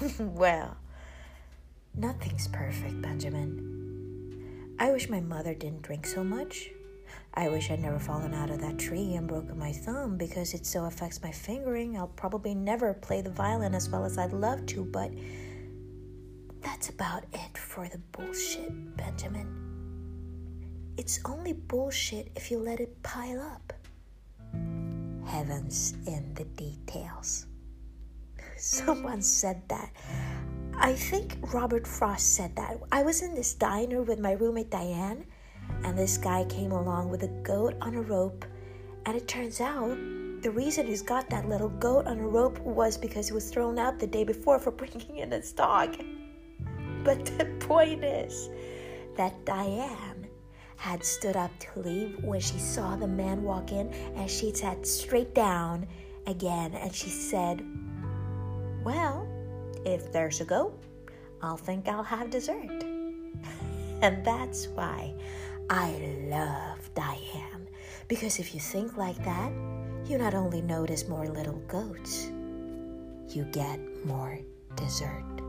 well, nothing's perfect, Benjamin. I wish my mother didn't drink so much. I wish I'd never fallen out of that tree and broken my thumb because it so affects my fingering. I'll probably never play the violin as well as I'd love to, but that's about it for the bullshit, Benjamin. It's only bullshit if you let it pile up. Heaven's in the details. Someone said that. I think Robert Frost said that. I was in this diner with my roommate Diane, and this guy came along with a goat on a rope, and it turns out the reason he's got that little goat on a rope was because he was thrown out the day before for bringing in his dog. But the point is that Diane had stood up to leave when she saw the man walk in and she sat straight down again and she said, Well, if there's a goat, I'll think I'll have dessert. and that's why I love Diane. Because if you think like that, you not only notice more little goats, you get more dessert.